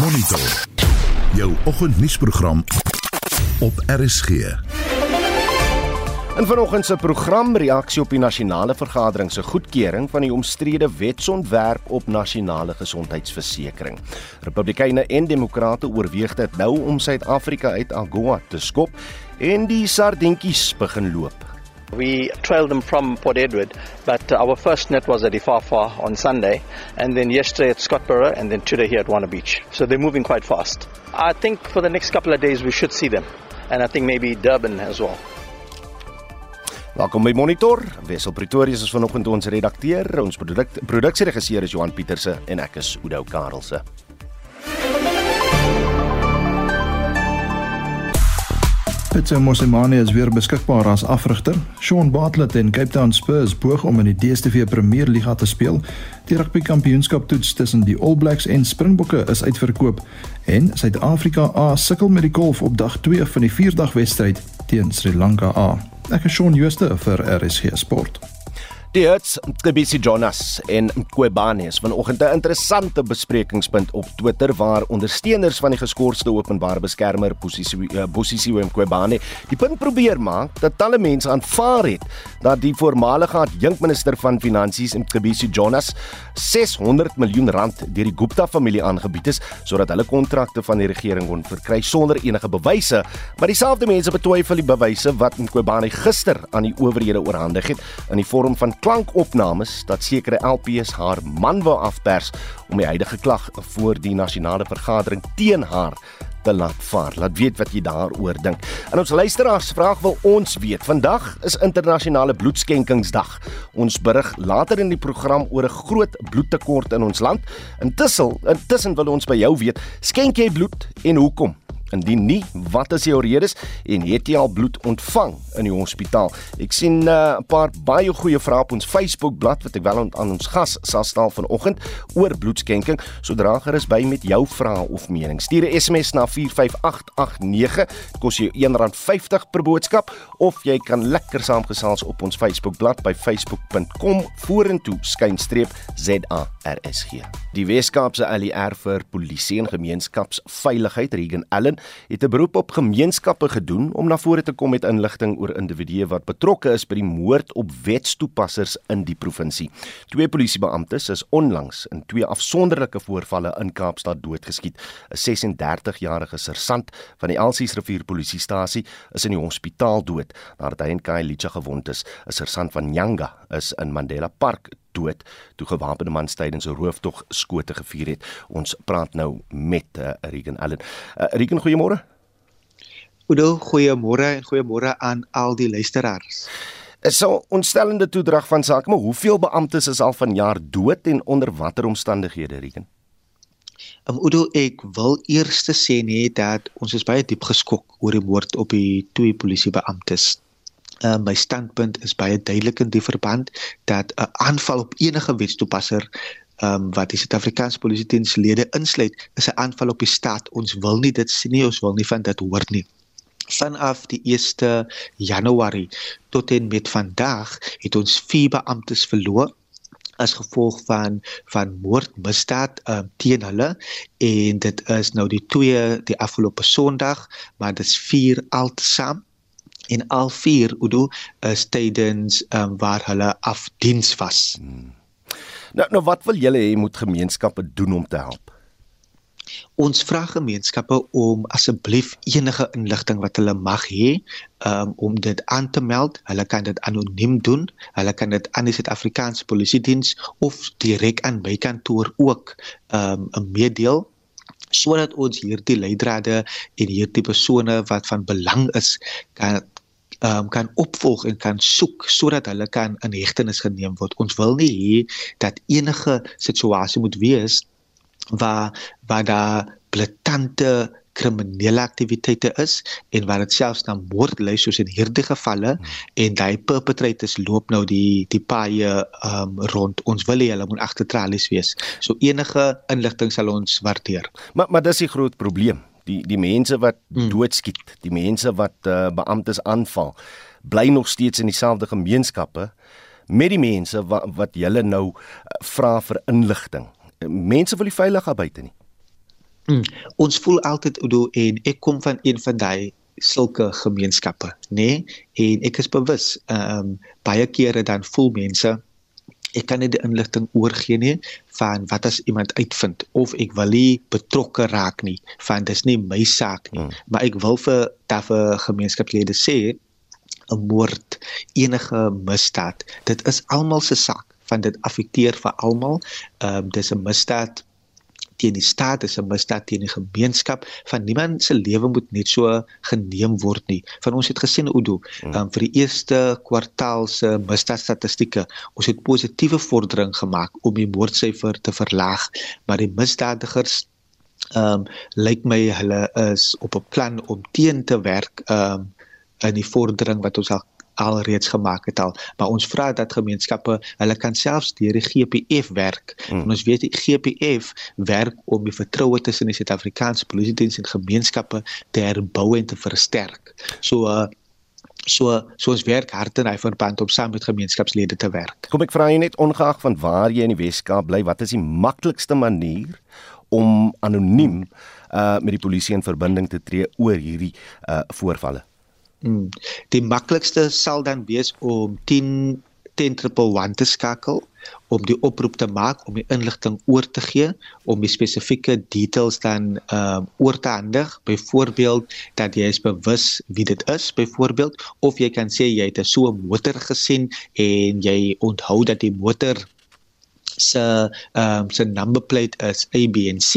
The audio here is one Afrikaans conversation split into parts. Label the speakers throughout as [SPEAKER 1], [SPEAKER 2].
[SPEAKER 1] Monitor. Jou oggendnuusprogram op RSG.
[SPEAKER 2] In vanoggend se program reaksie op die nasionale vergadering se goedkeuring van die omstrede wetsontwerp op nasionale gesondheidsversekering. Republikeine en demokrate oorweeg dit nou om Suid-Afrika uit AGOA te skop en die sardientjies begin loop.
[SPEAKER 3] We trailed them from Port Edward, but uh, our first net was at Ifafa on Sunday, and then yesterday at Scottsboro, and then today here at Wanna Beach. So they're moving quite fast. I think for the next couple of days we should see them, and I think maybe Durban as well.
[SPEAKER 2] Welkom by Monitor. Wessel Pretorius is vanoggend ons redakteur. Ons produk produksieregisseur is Johan Pieterse en ek is Oudou Karelse.
[SPEAKER 4] Pitso Mosimane is weer beskikbaar as afrigter. Sean Bartlett en Cape Town Spurs poog om in die DStv Premier Liga te speel. Die rugby kampioenskap toets tussen die All Blacks en Springbokke is uitverkoop en Suid-Afrika A sukkel met die golf op dag 2 van die 4-dag wedstryd teen Sri Lanka A. Ek is Shaun Schuster vir RSG Sport.
[SPEAKER 2] Die Hertz, Kebisi Jonas en Kwebane is vanoggend 'n interessante besprekingspunt op Twitter waar ondersteuners van die geskorste openbare beskermer Bosisiwe eh, Kwebane die punt probeer maak dat talle mense aanvaar het dat die voormalige adjunkminister van finansies Kebisi Jonas 600 miljoen rand deur die Gupta familie aangebied is sodat hulle kontrakte van die regering kon verkry sonder enige bewyse, maar dieselfde mense betwyfel die bewyse wat Kwebane gister aan die owerhede oorhandig het in die vorm van klankopnames dat sekere LPs haar man wou afpers om die huidige klag voor die nasionale vergadering teen haar te laat vaar. Laat weet wat jy daaroor dink. En ons luisteraars vraag wil ons weet. Vandag is internasionale bloedskenkingsdag. Ons berig later in die program oor 'n groot bloedtekort in ons land. Intussen, intussen wil ons by jou weet, skenk jy bloed en hoekom? Indien nie, wat is jou redes en het jy al bloed ontvang in die hospitaal? Ek sien uh, 'n uh, paar baie goeie vrae op ons Facebook bladsy wat ek wel aan ons gas sal stel vanoggend oor bloedskenking. Sodra gerus by met jou vrae of mening. Stuur 'n SMS na 45889. Dit kos jou R1.50 per boodskap of jy kan lekker saamgesels op ons Facebook bladsy by facebook.com vorentoe skynstreep ZARSG. Die Weskaapse ALR vir polisie en gemeenskapsveiligheid Regan Allen het 'n beroep op gemeenskappe gedoen om na vore te kom met inligting oor individue wat betrokke is by die moord op wetstoepassers in die provinsie. Twee polisiebeamptes is onlangs in twee afsonderlike voorvalle in Kaapstad doodgeskiet. 'n 36-jarige sersant van die Elsies rivier polisiestasie is in die hospitaal dood nadat hy in Khayelitsha gewond is. 'n Sersant van Nyanga is in Mandela Park dood toe gewapende mans tydens 'n rooftog skote gevuur het. Ons praat nou met uh, Regan Allen. Uh, Regan, goeiemôre.
[SPEAKER 5] Oudou, goeiemôre en goeiemôre aan al die luisteraars.
[SPEAKER 2] Is so ontstellende toedrag van sake, maar hoeveel beamptes is al vanjaar dood en onder watter omstandighede, Regan?
[SPEAKER 5] Um, Udo ek wil eers sê nee dat ons is baie diep geskok oor die moord op die twee polisiebeamptes uh, my standpunt is baie duidelik in die verband dat 'n aanval op enige wetstoepasser um, wat die Suid-Afrikaanse Polisie dienslede insluit is 'n aanval op die staat. Ons wil nie dit sien nie, ons wil nie van dit hoor nie. Vanaf die 1 Januarie tot en met vandag het ons vier beamptes verloor as gevolg van van moordmisdaad um, teen hulle en dit is nou die twee die afgelope Sondag maar dit is vier altesaam en al vier Udo is tydens um, waar hulle afdiens was. Hmm.
[SPEAKER 2] Nou nou wat wil julle hê moet gemeenskappe doen om te help?
[SPEAKER 5] Ons vra gemeenskappe om asseblief enige inligting wat hulle mag hê um, om dit aan te meld. Hulle kan dit anoniem doen. Hulle kan dit aan die Suid-Afrikaanse Polisie Diens of direk aan my kantoor ook um, 'n meedeel sodat ons hierdie leidrade en hierdie persone wat van belang is kan um, kan opvolg en kan soek sodat hulle kan in hegtenis geneem word. Ons wil nie hê dat enige situasie moet wees waar waar daar blaatante kriminele aktiwiteite is en waar dit selfs na moord lei soos in hierdie gevalle hmm. en daai perpetrators loop nou die die paaie um, rond ons wil hê hulle moet agter tralies wees so enige inligting sal ons waardeer
[SPEAKER 2] maar maar dis die groot probleem die die mense wat hmm. doodskiet, die mense wat uh, beamptes aanval, bly nog steeds in dieselfde gemeenskappe met die mense wat wat julle nou uh, vra vir inligting. Mense wil nie veilig daar buite nie.
[SPEAKER 5] Mm, ons voel altyd Udo en ek kom van een van daai sulke gemeenskappe, nê? Nee? En ek is bewus, ehm um, baie kere dan voel mense ek kan nie die inligting oorgee nie van wat as iemand uitvind of ek wil nie betrokke raak nie van dis nie my saak nie hmm. maar ek wil vir taffe gemeenskapslede sê 'n moord enige misdaad dit is almal se saak van dit affekteer vir almal ehm um, dis 'n misdaad teen die staat is 'n misdaad teen die gemeenskap van niemand se lewe moet net so geneem word nie. Van ons het gesien Udo, um, vir die eerste kwartaal se misdaadstatistieke, ons het positiewe vordering gemaak om die moordsyfer te verlaag, maar die misdadigers ehm um, lyk my hulle is op 'n plan om teen te werk ehm um, in die vordering wat ons al alreeds gemaak het al. Maar ons vra dat gemeenskappe hulle kan selfs deur die GPF werk. Mm. ons weet die GPF werk om die vertroue tussen die Suid-Afrikaanse polisie diens en gemeenskappe te herbou en te versterk. So uh, so so ons werk hard in hy verband om saam met gemeenskapslede te werk.
[SPEAKER 2] Kom ek vra jy net ongeag van waar jy in die Weskaap bly wat is die maklikste manier om anoniem uh, met die polisie in verbinding te tree oor hierdie uh, voorvalle
[SPEAKER 5] Hmm. Die maklikste sal dan wees om 10 101 te skakel om die oproep te maak om die inligting oor te gee om die spesifieke details dan ehm um, oor te handig byvoorbeeld dat jy is bewus wie dit is byvoorbeeld of jy kan sê jy het so 'n motor gesien en jy onthou dat die motor se ehm um, se number plate is ABNC,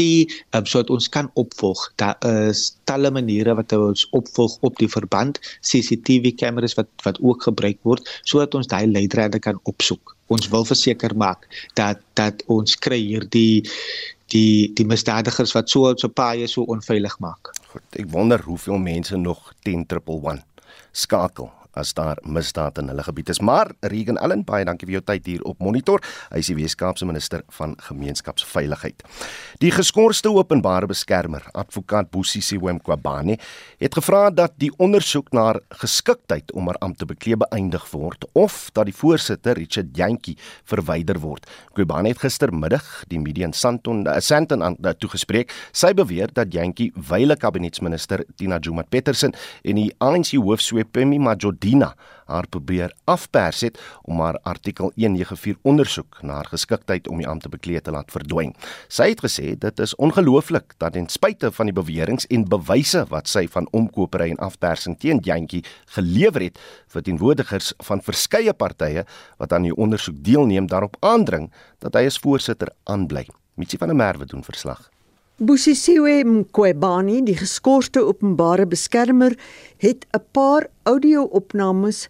[SPEAKER 5] um, sodat ons kan opvolg. Daar is talle maniere wat ons opvolg op die verband, CCTV kameras wat wat ook gebruik word sodat ons daai leidrade kan opsoek. Ons wil verseker maak dat dat ons kry hierdie die die misdadigers wat so op so paie so onveilig maak.
[SPEAKER 2] Goed, ek wonder hoeveel mense nog 10111 skakel as daar misdaad in hulle gebied is. Maar Regan Allen, baie dankie vir jou tyd hier op Monitor. Hy is die Weskaapse minister van gemeenskapsveiligheid. Die geskorste openbare beskermer, advokaat Busisi Wemkwabane, het gevra dat die ondersoek na geskiktheid om haar ampt te beklee beëindig word of dat die voorsitter, Richard Jantjie, verwyder word. Kwabane het gistermiddag die media in Sandton, uh, Sandton aan uh, toegespreek. Sy beweer dat Jantjie wyle kabinetsminister Tina Joemat-Pettersen en die ANC hoofsweep Pemi Majodi Dina haar probeer afpers het om haar artikel 194 ondersoek na haar geskiktheid om die ampt te beklee te laat verdwyn. Sy het gesê dit is ongelooflik dat ten spyte van die beweringe en bewyse wat sy van omkopery en afpersing teen Jantjie gelewer het vir teenwoordigers van verskeie partye wat aan die ondersoek deelneem daarop aandring dat hy as voorsitter aanbly. Mitsi van der Merwe doen verslag.
[SPEAKER 6] Busisiwe Mqwebani, die geskorste openbare beskermer, het 'n paar audio-opnames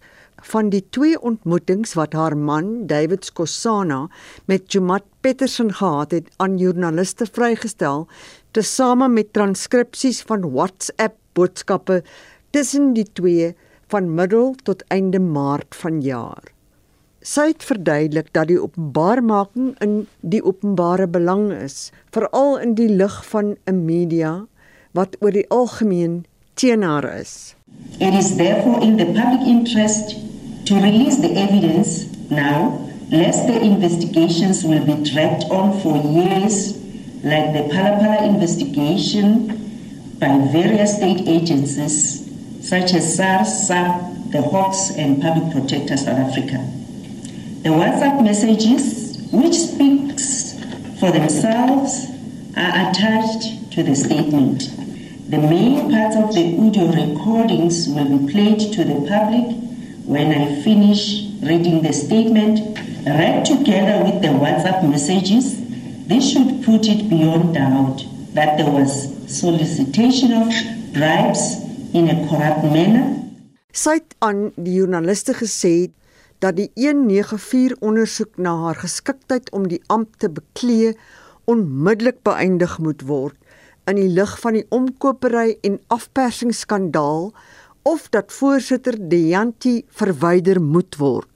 [SPEAKER 6] van die twee ontmoetings wat haar man, David Skosana, met Jumat Petersen gehad het aan joernaliste vrygestel, tesame met transkripsies van WhatsApp boodskappe tussen die twee van middel tot einde Maart vanjaar. Sy het verduidelik dat die openbaarmaking in die openbare belang is, veral in die lig van 'n media wat oor die algemeen teen haar is.
[SPEAKER 7] It is therefore in the public interest to release the evidence now, lest the investigations will be dragged on for years like the Palapala investigation by various state agencies such as SARS, SAP, the Hawks and Public Protector South Africa. The WhatsApp messages, which speaks for themselves, are attached to the statement. The main parts of the audio recordings will be played to the public when I finish reading the statement, read together with the WhatsApp messages. This should put it beyond doubt that there was solicitation of bribes in a corrupt manner.
[SPEAKER 6] Sy het aan die joernaliste gesê dat die 194 ondersoek na haar geskiktheid om die ampt te beklee onmiddellik beëindig moet word in die lig van die omkopery en afpersingsskandaal of dat voorsitter Deanti verwyder moet word.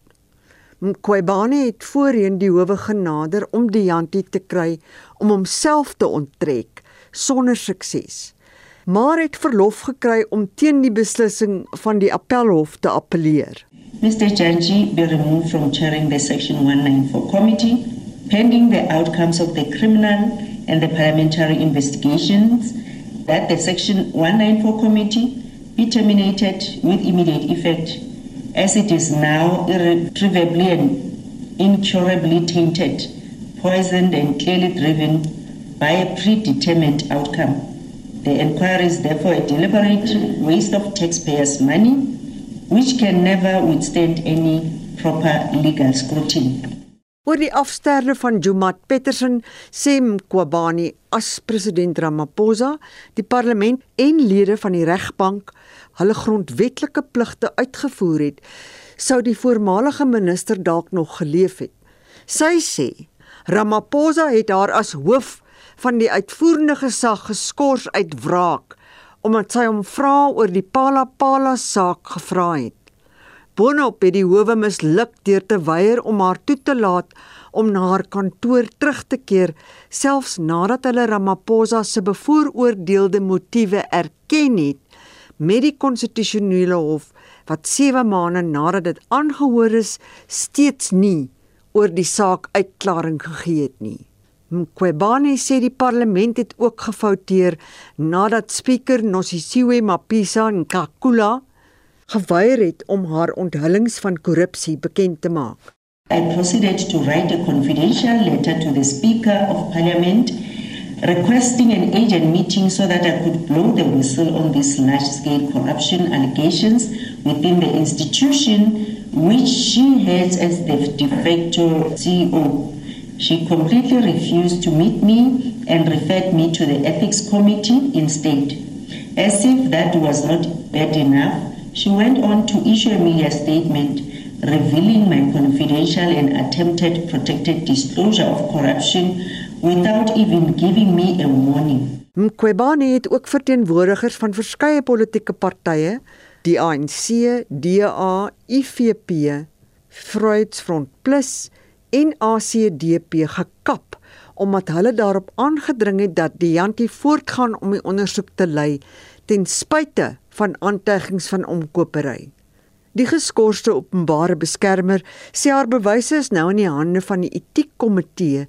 [SPEAKER 6] Mqwebane het voorheen die howe genader om Deanti te kry om homself te onttrek sonder sukses. Maar het verlof gekry om teen die beslissing van die appelhof te appeleer.
[SPEAKER 7] Mr. Janji be removed from chairing the Section 194 committee pending the outcomes of the criminal and the parliamentary investigations, that the Section 194 committee be terminated with immediate effect as it is now irretrievably and incurably tainted, poisoned, and clearly driven by a predetermined outcome. The inquiry is therefore a deliberate waste of taxpayers' money, which can never withstand any proper legal scrutiny.
[SPEAKER 6] Oor die afsterde van Jumat Petersen sê Mqobani as president Ramaphosa, die parlement en lede van die regbank hulle grondwetlike pligte uitgevoer het, sou die voormalige minister dalk nog geleef het. Sy sê Ramaphosa het haar as hoof van die uitvoerende gesag geskort uit wraak omdat sy hom vra oor die Palapala saak gevra het. Boonop het die howe misluk deur te weier om haar toe te laat om na haar kantoor terug te keer selfs nadat hulle Ramaphosa se bevooroordeelde motiewe erken het met die konstitusionele hof wat 7 maande nadat dit aangehoor is steeds nie oor die saak uitklaring gegee het nie. Mqobani sê die parlement het ook gefouteer nadat spreker Nosisiwe Mapisa Nkakula geweier het om haar onthullings van korrupsie bekend te maak.
[SPEAKER 7] I proceeded to write a confidential letter to the Speaker of Parliament requesting an agent meeting so that I could blow the whistle on these large scale corruption allegations within the institution, which she heads as the de facto CEO. She completely refused to meet me and referred me to the Ethics Committee instead. As if that was not bad enough, she went on to issue a media statement revealing my confidential and attempted protected disclosure of corruption without even giving me a warning.
[SPEAKER 6] Mqobani het ook verteenwoordigers van verskeie politieke partye, die ANC, DA, IFP, Vryheidsfront Plus en ACDP gekap omdat hulle daarop aangedring het dat die Jantie voortgaan om die ondersoek te lei ten spyte van aantuigings van omkopery. Die geskorste openbare beskermer sê haar bewyse is nou in die hande van die etiekkomitee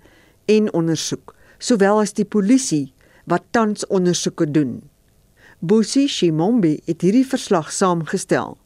[SPEAKER 6] en ondersoek, sowel as die polisie wat tans ondersoeke doen. Bosi Shimombi het hierdie verslag saamgestel.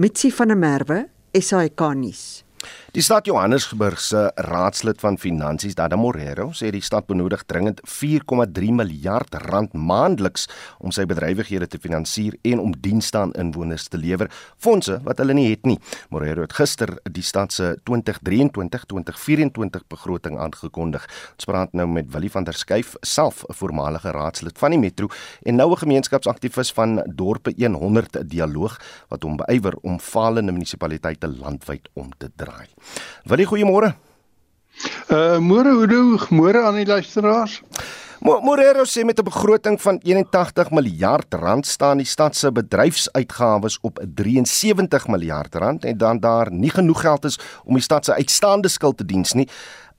[SPEAKER 6] Mitsi van der Merwe, SAK-nuus.
[SPEAKER 2] Die stad Johannesburg se raadslid van finansies, Dada Morero, sê die stad benodig dringend 4,3 miljard rand maandeliks om sy bedrywighede te finansier en om dienste aan inwoners te lewer, fondse wat hulle nie het nie. Morero het gister die stad se 2023-2024 begroting aangekondig. Ons praat nou met Willie van der Schuyf, self 'n voormalige raadslid van die Metro en nou 'n gemeenskapsaktivis van Dorpe 100 Dialoog wat hom beywer om falende munisipaliteite landwyd om te draai. Wil jy goeiemôre?
[SPEAKER 8] Uh môre hoe môre aan die luisteraars.
[SPEAKER 2] Morero sê met 'n begroting van 81 miljard rand staan die stad se bedryfsuitgawes op 73 miljard rand en dan daar nie genoeg geld is om die stad se uitstaande skuld te diens nie.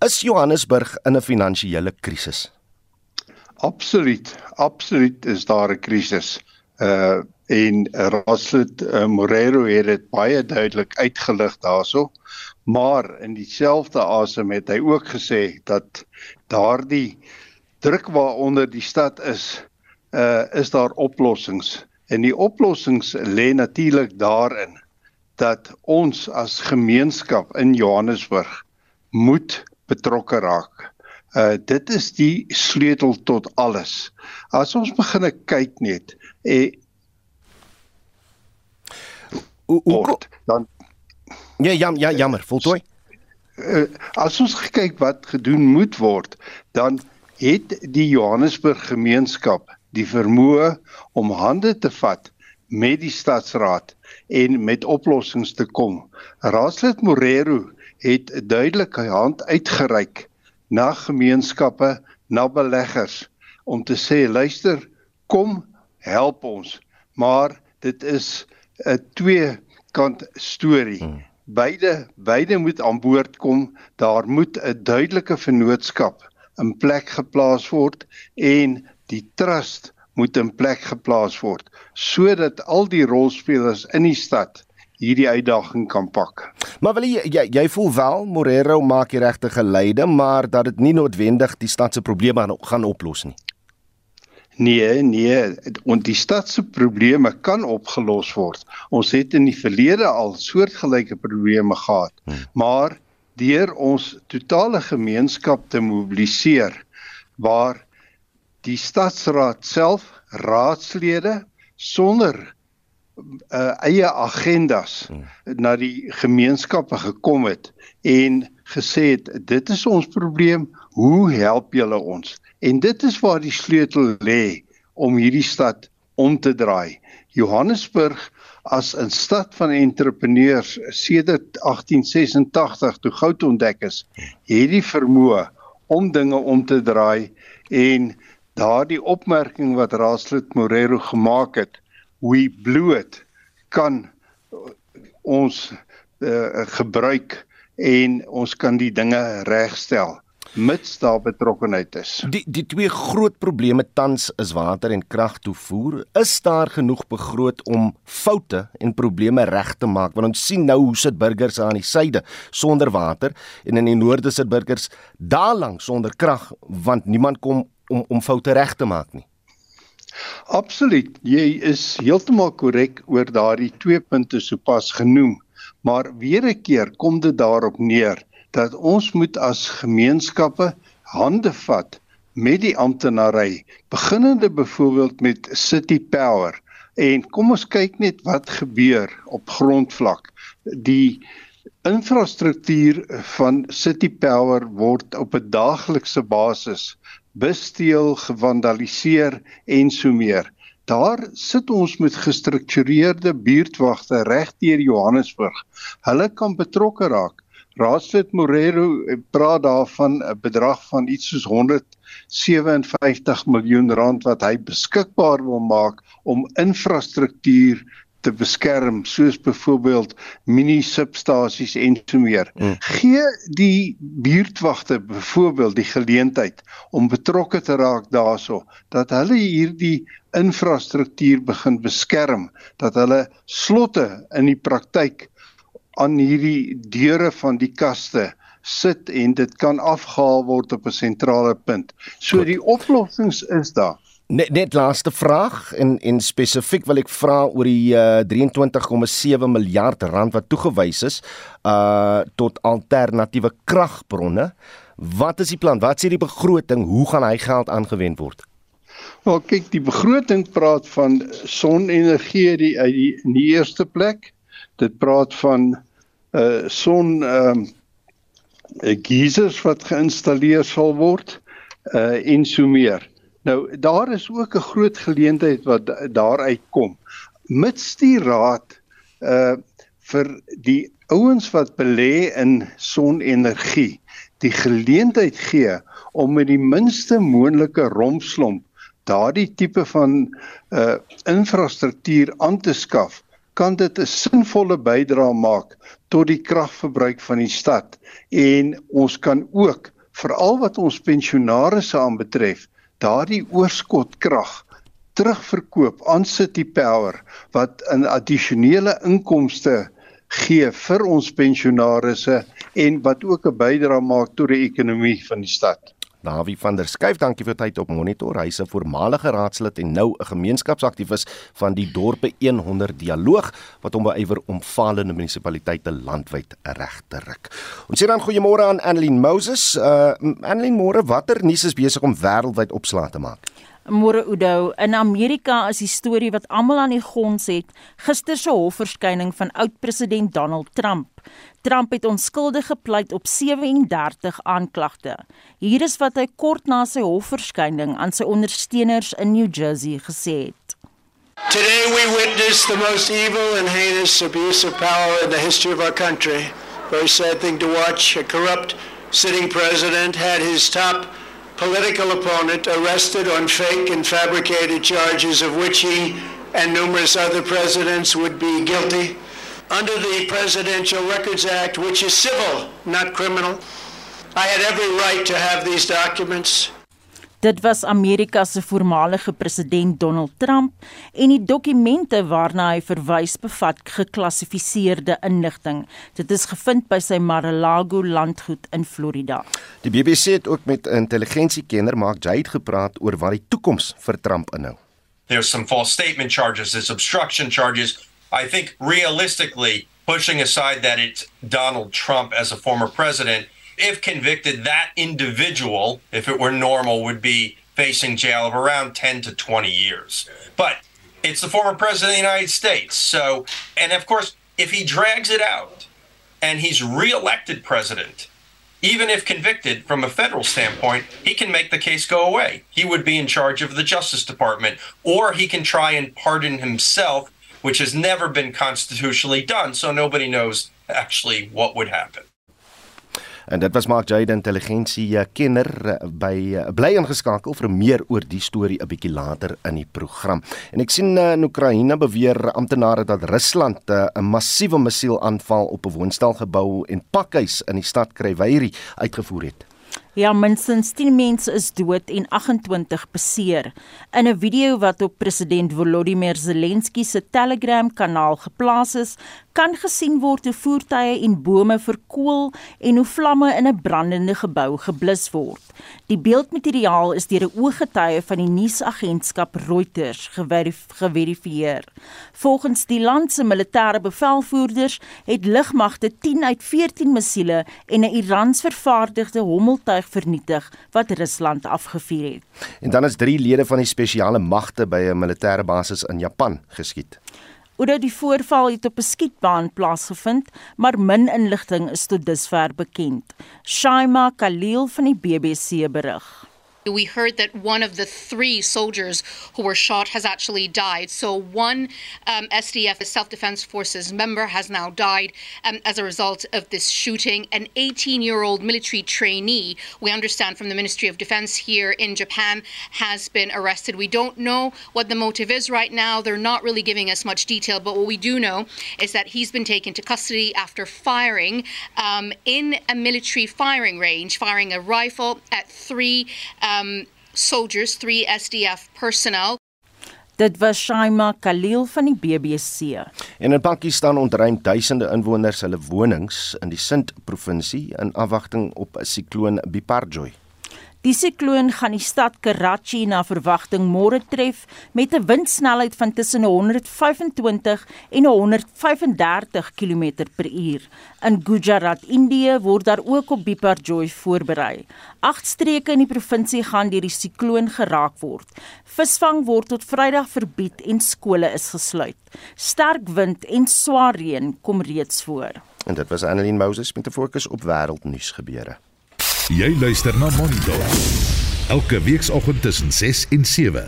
[SPEAKER 2] Is Johannesburg in 'n finansiële krisis?
[SPEAKER 8] Absoluut, absoluut is daar 'n krisis. Uh en Raslid uh, Morero het dit baie duidelik uitgelig daaroor. Maar in dieselfde asem het hy ook gesê dat daardie druk waaronder die stad is, uh is daar oplossings. En die oplossings lê natuurlik daarin dat ons as gemeenskap in Johannesburg moet betrokke raak. Uh dit is die sleutel tot alles. As ons begin kyk net, eh,
[SPEAKER 2] hoe hoe dan Ja, jam, ja, jammer, voltooi.
[SPEAKER 8] Uh, as ons kyk wat gedoen moet word, dan het die Johannesburg gemeenskap die vermoë om hande te vat met die stadsraad en met oplossings te kom. Raadslid Morero het 'n duidelike hand uitgereik na gemeenskappe, na beleggers om te sê luister, kom help ons. Maar dit is 'n twee kant storie. Hmm beide beide moet aan boord kom. Daar moet 'n duidelike vennootskap in plek geplaas word en die trust moet in plek geplaas word sodat al die rolspelers in die stad hierdie uitdaging kan pak.
[SPEAKER 2] Maar wil jy jy, jy voel wel Morero maak die regte geleide, maar dat dit nie noodwendig die stad se probleme gaan oplos nie.
[SPEAKER 8] Nee, nee, en die stad se probleme kan opgelos word. Ons het in die verlede al soortgelyke probleme gehad, hmm. maar deur ons totale gemeenskap te mobiliseer waar die stadsraad self raadslede sonder uh, eie agendas hmm. na die gemeenskappe gekom het en gesê het dit is ons probleem hoe help julle ons? En dit is waar die sleutel lê om hierdie stad om te draai. Johannesburg as 'n stad van entrepreneurs sedert 1886 toe goud ontdek is het die vermoë om dinge om te draai en daardie opmerking wat Raadslid Morero gemaak het we bloot kan ons uh, gebruik en ons kan die dinge regstel mits daar betrokkenheid is.
[SPEAKER 2] Die die twee groot probleme tans is water en krag toevoer. Is daar genoeg begroot om foute en probleme reg te maak? Want ons sien nou hoe sit burgers aan die suide sonder water en in die noorde sit burgers daar lank sonder krag want niemand kom om om foute reg te maak nie.
[SPEAKER 8] Absoluut. Jy is heeltemal korrek oor daardie twee punte sopas genoem. Maar weer 'n keer kom dit daarop neer dat ons moet as gemeenskappe hande vat met die amptenary, beginnende byvoorbeeld met City Power. En kom ons kyk net wat gebeur op grondvlak. Die infrastruktuur van City Power word op 'n daaglikse basis besteel, gevandaliseer en so meer. Daar sit ons met gestruktureerde buurtwagte reg deur Johannesburg. Hulle kan betrokke raak. Raadslid Morero praat daarvan 'n bedrag van iets soos 157 miljoen rand wat hy beskikbaar wil maak om infrastruktuur te beskerm soos byvoorbeeld mini substasies en so meer. Mm. Gee die buurtwagte byvoorbeeld die geleentheid om betrokke te raak daarso dat hulle hierdie infrastruktuur begin beskerm, dat hulle slotte in die praktyk aan hierdie deure van die kaste sit en dit kan afgehaal word op 'n sentrale punt. So die oplossings is daar.
[SPEAKER 2] Net net laaste vraag en en spesifiek wil ek vra oor die uh, 23,7 miljard rand wat toegewys is uh tot alternatiewe kragbronne. Wat is die plan? Wat sê die begroting? Hoe gaan hy geld aangewend word?
[SPEAKER 8] Wel kyk, die begroting praat van sonenergie die uit die in die eerste plek. Dit praat van uh son ehm uh, geisers wat geïnstalleer sal word uh en so meer. Nou daar is ook 'n groot geleentheid wat daaruit kom. Mits die raad uh vir die ouens wat belê in sonenergie die geleentheid gee om met die minste moontlike rompslomp daardie tipe van uh infrastruktuur aan te skaf, kan dit 'n sinvolle bydrae maak tot die kragverbruik van die stad en ons kan ook veral wat ons pensionaarsse aanbetref daardie oorskotkrag terugverkoop aan City Power wat 'n addisionele inkomste gee vir ons pensionaarsse en wat ook 'n bydrae maak tot die ekonomie van die stad.
[SPEAKER 2] Dawie van der Skuyf, dankie vir tyd op Monitor. Hy's 'n voormalige raadslid en nou 'n gemeenskapsaktivis van die Dorpe 100 Dialoog wat hom beywer om faalende munisipaliteite landwyd reg te ruk. Ons sê dan goeiemôre aan Annelien Moses. Uh Annelien, môre, watter nuus is besig om wêreldwyd opslae te maak?
[SPEAKER 9] Môre Udo, in Amerika is die storie wat almal aan die gons het, gister se hofverskyning van oud-president Donald Trump. Trump het onskuldig gepleit op 37 aanklagte. Hier is wat hy kort na sy hofverskyning aan sy ondersteuners in New Jersey gesê het.
[SPEAKER 10] Today we witness the most evil and heinous abuse of power in the history of our country. Very sad thing to watch. A corrupt sitting president had his top political opponent arrested on fake and fabricated charges of which he and numerous other presidents would be guilty. Under the Presidential Records Act, which is civil, not criminal, I had every right to have these documents.
[SPEAKER 9] Dit was Amerika se voormalige president Donald Trump en die dokumente waarna hy verwys bevat geklassifiseerde inligting. Dit is gevind by sy Mar-a-Lago landgoed in Florida.
[SPEAKER 2] Die BBC het ook met 'n intelligensiekenner Mark Jade gepraat oor wat die toekoms vir Trump inhou.
[SPEAKER 11] There's some false statement charges, there's obstruction charges. I think realistically pushing aside that it's Donald Trump as a former president if convicted, that individual, if it were normal, would be facing jail of around 10 to 20 years. But it's the former president of the United States. So, and of course, if he drags it out and he's reelected president, even if convicted from a federal standpoint, he can make the case go away. He would be in charge of the Justice Department, or he can try and pardon himself, which has never been constitutionally done. So nobody knows actually what would happen.
[SPEAKER 2] En dit was Mark Jade intelligensie eh, kenner eh, by eh, bly ingeskakel vir meer oor die storie 'n bietjie later in die program. En ek sien in Oekraïne beweer amptenare dat Rusland 'n massiewe missielaanval op 'n woonstelgebou en pakhuis in die stad Kryvyi uitgevoer het.
[SPEAKER 9] Ja, minstens 10 mense is dood en 28 beseer. In 'n video wat op president Volodymyr Zelensky se Telegram-kanaal geplaas is, kan gesien word hoe voertuie en bome verkoel en hoe vlamme in 'n brandende gebou geblus word. Die beeldmateriaal is deur 'n ooggetuie van die nuusagentskap Reuters geverif geverifieer. Volgens die land se militêre bevelvoerders het lugmagte 10 uit 14 missiele en 'n Irans vervaardigde hommeltuig vernietig wat Rusland afgevuur het.
[SPEAKER 2] En dan is 3 lede van die spesiale magte by 'n militêre basis in Japan geskiet.
[SPEAKER 9] Oor die voorval het op 'n skietbaan plaasgevind, maar min inligting is tot dusver bekend. Shaima Khalil van die BBC berig.
[SPEAKER 12] We heard that one of the three soldiers who were shot has actually died. So, one um, SDF, Self Defense Forces member, has now died um, as a result of this shooting. An 18 year old military trainee, we understand from the Ministry of Defense here in Japan, has been arrested. We don't know what the motive is right now. They're not really giving us much detail, but what we do know is that he's been taken to custody after firing um, in a military firing range, firing a rifle at three. Um, um, soldiers, three SDF personnel.
[SPEAKER 9] Dit was Shaima Khalil van die BBC.
[SPEAKER 2] En in Pakistan ontruim duisende inwoners hulle wonings in die Sindh provinsie in afwagting op 'n sikloon Biparjoy.
[SPEAKER 9] Die sikloon gaan die stad Karachi na verwagting môre tref met 'n windsnelheid van tussen 125 en 135 km/h. In Gujarat, Indië, word daar ook op Biparjoy voorberei. Agt streke in die provinsie gaan deur die sikloon geraak word. Visvang word tot Vrydag verbied en skole is gesluit. Sterk wind en swaar reën kom reeds voor.
[SPEAKER 2] En dit was Annelien Moses met 'n fokus op wêreldnuus gebeure.
[SPEAKER 1] Jy luister na Monitor. Elke weekoggend tussen 6 en 7.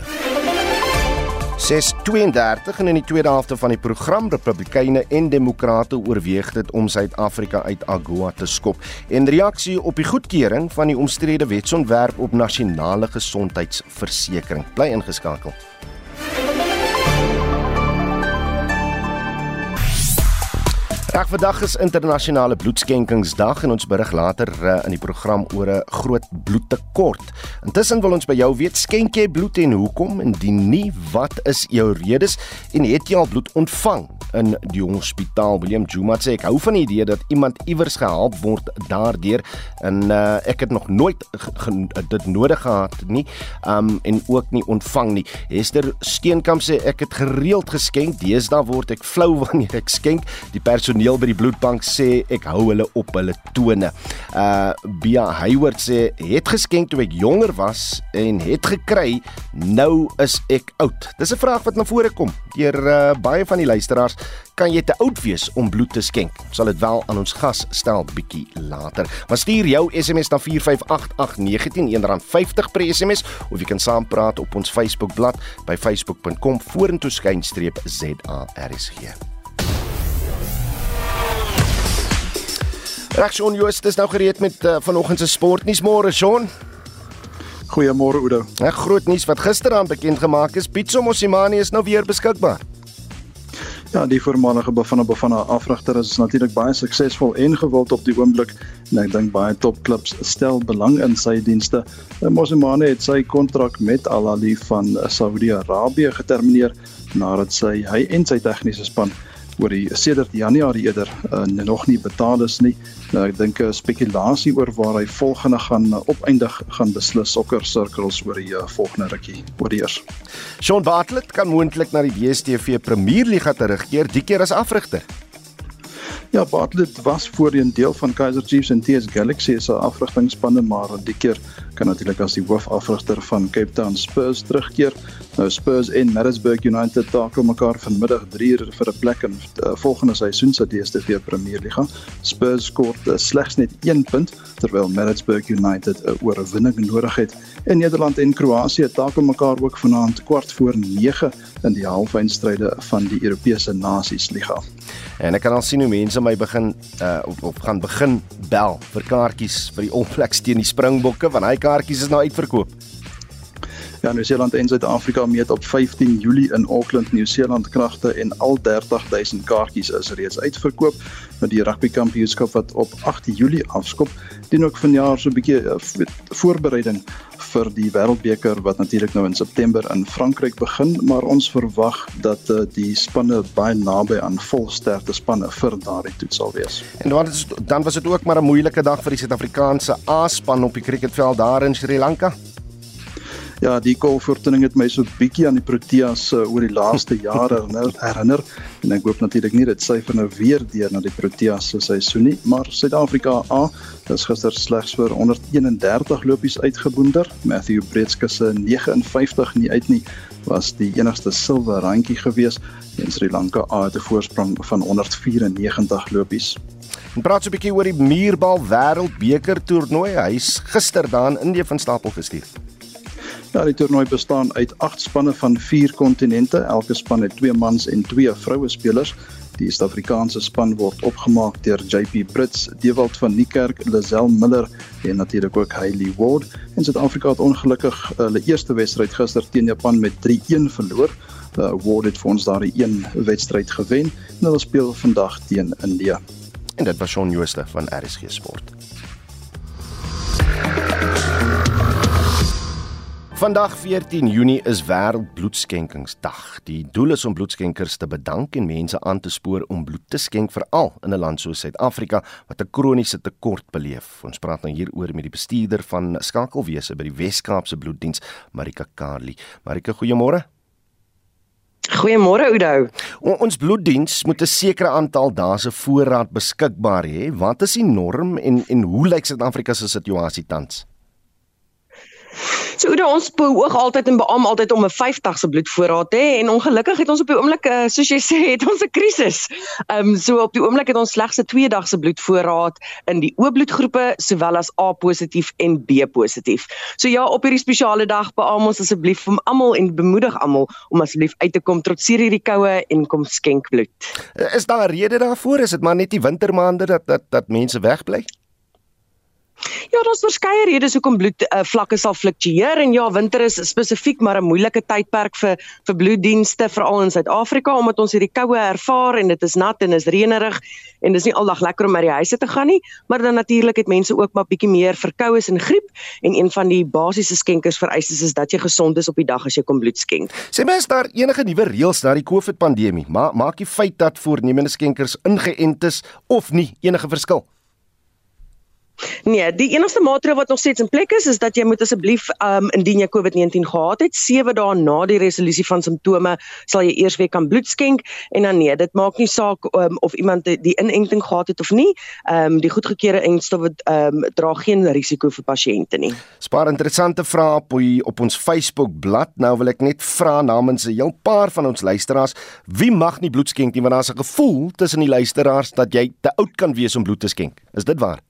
[SPEAKER 2] 632 en in die tweede helfte van die program Republikeine en Demokrate oorweeg dit om Suid-Afrika uit AGOA te skop en reaksie op die goedkeuring van die omstrede wetsontwerp op nasionale gesondheidsversekering. Bly ingeskakel. Dag vandag is internasionale bloedskenkingsdag en ons berig later uh, in die program oor 'n groot bloedtekort. Intussen wil ons by jou weet, skenk jy bloed en hoekom? Indien nie, wat is jou redes en het jy al bloed ontvang in die hospitaal? William Juma sê ek hou van die idee dat iemand iewers gehelp word daardeur en uh, ek het nog nooit dit nodig gehad nie um, en ook nie ontvang nie. Esther Steenkamp sê ek het gereeld geskenk. Deesdae word ek flou wanneer ek skenk. Die personeel personeel by die bloedbank sê ek hou hulle op hulle tone. Uh Bia Hayward sê het geskenk toe ek jonger was en het gekry, nou is ek oud. Dis 'n vraag wat na vore kom deur uh, baie van die luisteraars. Kan jy te oud wees om bloed te skenk? Sal dit wel aan ons gas stel bietjie later. Maar stuur jou SMS na 4588919 R50 per SMS of jy kan saampraat op ons Facebookblad by facebook.com vorentoe skynstreep ZARSG. Reg Shaun Joost is nou gereed met uh, vanoggend se sportnuus môre Shaun.
[SPEAKER 13] Goeiemôre Oudo.
[SPEAKER 2] 'n Groot nuus wat gisteraand bekend gemaak is, Pitso Mosimane is nou weer beskikbaar.
[SPEAKER 13] Ja, die voormalige Bafana Bafana afrigter is natuurlik baie suksesvol en gewild op die oomblik en ek dink baie topklubs stel belang in sy dienste. Mosimane het sy kontrak met Al Ahly van Saudi-Arabië getermineer nadat sy hy en sy tegniese span oor die sedert Januarie eerder uh, nog nie betaal is nie. Nou ek dink 'n uh, spekulasie oor waar hy volgende gaan uh, opeindig gaan beslis sokker circles oor die uh, volgende rukkie oor die eers.
[SPEAKER 2] Sean Bartlett kan moontlik na die DStv Premierliga terugkeer, die keer as afrigter.
[SPEAKER 13] Ja, Bartlett was voorheen deel van Kaizer Chiefs en TS Galaxy se afrigtingspanne, maar die keer kan natuurlik as die hoofafrigter van Cape Town Spurs terugkeer. Nou Spurs en Maritzburg United takel mekaar vanmiddag 3 uur vir 'n plek in uh, volgende seisoen se DStv Premierliga. Spurs skoor uh, slegs net 1 punt terwyl Maritzburg United 'n uh, oorwinning nodig het. En Nederland en Kroasie takel mekaar ook vanaand kwart voor 9 in die halfeindstryde van die Europese Nasies Liga.
[SPEAKER 2] En ek kan al sien hoe mense my begin uh of, of gaan begin bel vir kaartjies vir die All teen die Springbokke want hy kaartjies is nou uitverkoop.
[SPEAKER 13] Ja, Nieu-Seeland en Suid-Afrika meet op 15 Julie in Auckland, Nieu-Seeland kragte en al 30000 kaartjies is reeds uitverkoop met die rugby kampioenskap wat op 8 Julie afskop. Dien ook vanjaar so 'n bietjie uh, voorbereiding vir die Wêreldbeker wat natuurlik nou in September in Frankryk begin, maar ons verwag dat uh, die spanne baie naby aan volsterkte spanne vir daardie toets sal wees.
[SPEAKER 2] En dan was dan was dit ook maar 'n moeilike dag vir die Suid-Afrikaanse A-span op die cricketveld daar in Sri Lanka.
[SPEAKER 13] Ja, die kolfortuning het my so bietjie aan die Proteas uh, oor die laaste jare herinner en ek hoop natuurlik nie dit syfer nou weer deur na die Proteas se seisoen nie, maar Suid-Afrika A is gister slegs vir 131 lopies uitgeboonder. Matthew Bretske se 59 nie uit nie was die enigste silwer randjie gewees en Sri Lanka A het 'n voorsprong van 194 lopies.
[SPEAKER 2] En praat so 'n bietjie oor die muurbal wêreldbeker toernooi. Hy's gister daar in Indië van stapel gestuur.
[SPEAKER 13] Ja, die toernooi bestaan uit 8 spanne van 4 kontinente. Elke span het 2 mans en 2 vroue spelers. Die Suid-Afrikaanse span word opgemaak deur JP Brits, Dewald van Niekerk, Lazel Miller en natuurlik ook Hailey Ward. En Suid-Afrika het ongelukkig hulle eerste wedstryd gister teen Japan met 3-1 verloor. Uh, Ward het vir ons daardie een wedstryd gewen en hulle speel vandag teen India.
[SPEAKER 2] En dit was Shaun Jooste van RSG Sport. Vandag 14 Junie is Wêreldbloedskenkingsdag. Die doel is om bloedskenkers te bedank en mense aan te spoor om bloed te skenk veral in 'n land soos Suid-Afrika wat 'n kroniese tekort beleef. Ons praat nou hieroor met die bestuurder van skakelwese by die Wes-Kaapse Bloeddiens, Marika Karli. Marika, goeiemôre.
[SPEAKER 14] Goeiemôre Oudo.
[SPEAKER 2] Ons bloeddiens moet 'n sekere aantal dae se voorraad beskikbaar hê. Wat is die norm en en hoe lyk Suid-Afrika se situasie tans?
[SPEAKER 14] So oor ons beoog altyd en beam altyd om 'n 50 se bloedvoorraad te hê en ongelukkig het ons op die oomblik uh, soos jy sê het ons 'n krisis. Ehm um, so op die oomblik het ons slegs 'n 2 dag se bloedvoorraad in die O bloedgroepe sowel as A positief en B positief. So ja, op hierdie spesiale dag beam ons asseblief vir almal en bemoedig almal om asseblief uit te kom trotseer hierdie koue en kom skenk bloed.
[SPEAKER 2] Is daar 'n rede daarvoor? Is dit maar net die wintermaande dat dat dat mense wegbly?
[SPEAKER 14] Ja, daar's verskeie redes hoekom bloed uh, vlakke sal fluktueer en ja, winter is spesifiek maar 'n moeilike tydperk vir vir bloeddienste veral in Suid-Afrika omdat ons hierdie koue ervaar en dit is nat en is reënerig en dis nie aldag lekker om by die huise te gaan nie, maar dan natuurlik het mense ook maar bietjie meer verkoues en griep en een van die basiese skenkers vereistes is dat jy gesond is op die dag as jy kom bloed skenk.
[SPEAKER 2] Sê mens daar enige nuwe reëls na die COVID pandemie, maar maak die feit dat voornemende skenkers ingeënt is of nie enige verskil?
[SPEAKER 14] Nee, die enigste maatreël wat nog steeds in plek is is dat jy moet asseblief um indien jy COVID-19 gehad het, 7 dae na die resolusie van simptome sal jy eers weer kan bloed skenk en dan nee, dit maak nie saak um, of iemand die, die inenting gehad het of nie. Um die goedgekeurde enstowwe um dra geen risiko vir pasiënte nie.
[SPEAKER 2] Spaar interessante vrae op op ons Facebook bladsy. Nou wil ek net vra namens 'n heel paar van ons luisteraars, wie mag nie bloed skenk nie want daar's 'n gevoel tussen die luisteraars dat jy te oud kan wees om bloed te skenk. Is dit waar?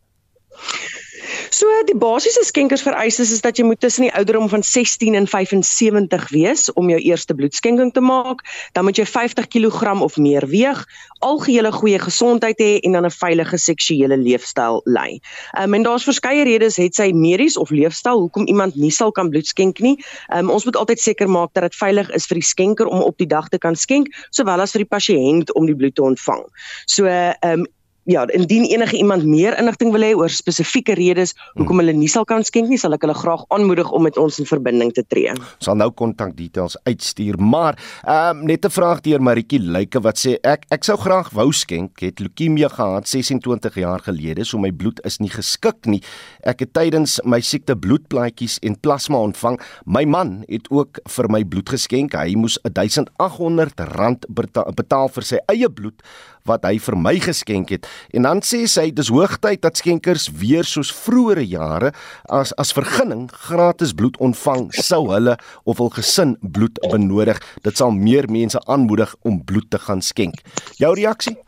[SPEAKER 14] So die basiese skenkersvereistes is dat jy moet tussen die ouderdom van 16 en 75 wees om jou eerste bloedskenking te maak. Dan moet jy 50 kg of meer weeg, algehele goeie gesondheid hê en dan 'n veilige seksuele leefstyl lei. Um, en daar's verskeie redes het sy medies of leefstyl hoekom iemand nie sal kan bloed skenk nie. Um, ons moet altyd seker maak dat dit veilig is vir die skenker om op die dag te kan skenk, sowel as vir die pasiënt om die bloed te ontvang. So ehm um, ja, indien enige iemand meer inligting wil hê oor spesifieke redes hoekom hulle nie sal kan skenk nie, sal ek hulle graag aanmoedig om met ons in verbinding te tree.
[SPEAKER 2] Sal nou kontak details uitstuur, maar ehm um, net 'n vraag deur Maritjie Lyke wat sê ek ek sou graag wou skenk, het leukemie gehad 26 jaar gelede, so my bloed is nie geskik nie. Ek het tydens my siekte bloedplaatjies en plasma ontvang. My man het ook vir my bloed geskenk. Hy moes 1800 rand betaal vir sy eie bloed wat hy vir my geskenk het. En dan sê sy dis hoogtyd dat skenkers weer soos vroeëre jare as as vergunning gratis bloed ontvang sou hulle of hul gesin bloed benodig. Dit sal meer mense aanmoedig om bloed te gaan skenk. Jou reaksie?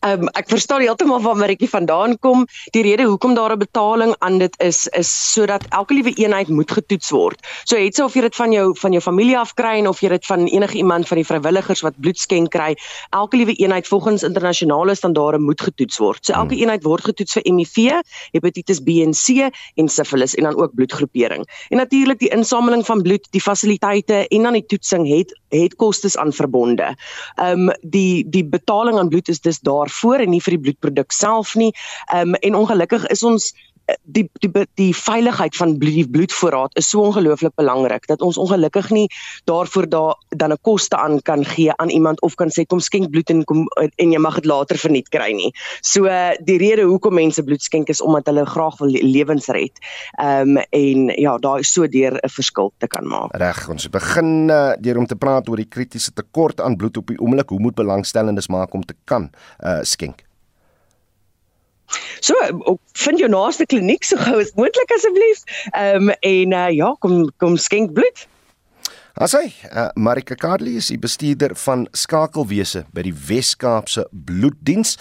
[SPEAKER 14] Ehm um, ek verstaan heeltemal waar Maritjie vandaan kom. Die rede hoekom daar 'n betaling aan dit is is sodat elke liewe eenheid moet getoets word. So het sy of jy dit van jou van jou familie af kry en of jy dit van enige iemand van die vrywilligers wat bloed skenk kry, elke liewe eenheid volgens internasionale standaarde moet getoets word. So elke hmm. eenheid word getoets vir HIV, hepatitis B en C en sifilis en dan ook bloedgroepering. En natuurlik die insameling van bloed, die fasiliteite en dan die toetsing het het kostes aan verbonde. Ehm um, die die betaling aan bloed is dis daarvoor en nie vir die bloedproduk self nie. Ehm um, en ongelukkig is ons die die die veiligheid van bloed bloedvoorraad is so ongelooflik belangrik dat ons ongelukkig nie daarvoor daar dan 'n koste aan kan gee aan iemand of kan sê kom skenk bloed en kom en jy mag dit later verniet kry nie. So die rede hoekom mense bloed skenk is omdat hulle graag wil lewens red. Ehm um, en ja, daar is so deur 'n verskil te kan maak.
[SPEAKER 2] Reg, ons begin uh, deur om te praat oor die kritiese tekort aan bloed op die oomblik. Hoe moet belangstellendes maak om te kan uh, skenk?
[SPEAKER 14] So, vind jou naaste kliniek so gou as moontlik asseblief. Ehm um, en uh, ja, kom kom skenk bloed.
[SPEAKER 2] Asai, uh, Marika Kadli is die bestuurder van skakelwese by die Wes-Kaapse Bloeddiens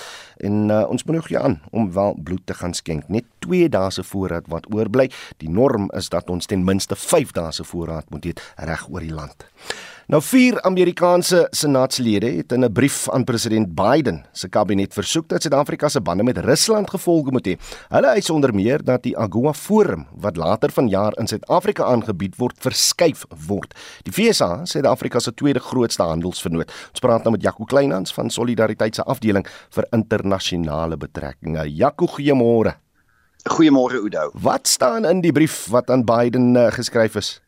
[SPEAKER 2] en uh, ons moedig jou aan om wel bloed te gaan skenk. Net 2 dae se voorraad wat oorbly. Die norm is dat ons ten minste 5 dae se voorraad moet hê reg oor die land. Nou vier Amerikaanse senaatslede het in 'n brief aan president Biden se kabinet versoek dat Suid-Afrika se bande met Rusland gevolg moet hê. Hulle eis onder meer dat die AGOA Forum wat later vanjaar in Suid-Afrika aangebied word, verskuif word. Die FSA, Suid-Afrika se tweede grootste handelsvernoot. Ons praat nou met Jaco Kleinhans van Solidariteit se afdeling vir internasionale betrekkinge. Jaco, goeiemôre.
[SPEAKER 15] Goeiemôre Udo.
[SPEAKER 2] Wat staan in die brief wat aan Biden uh, geskryf is?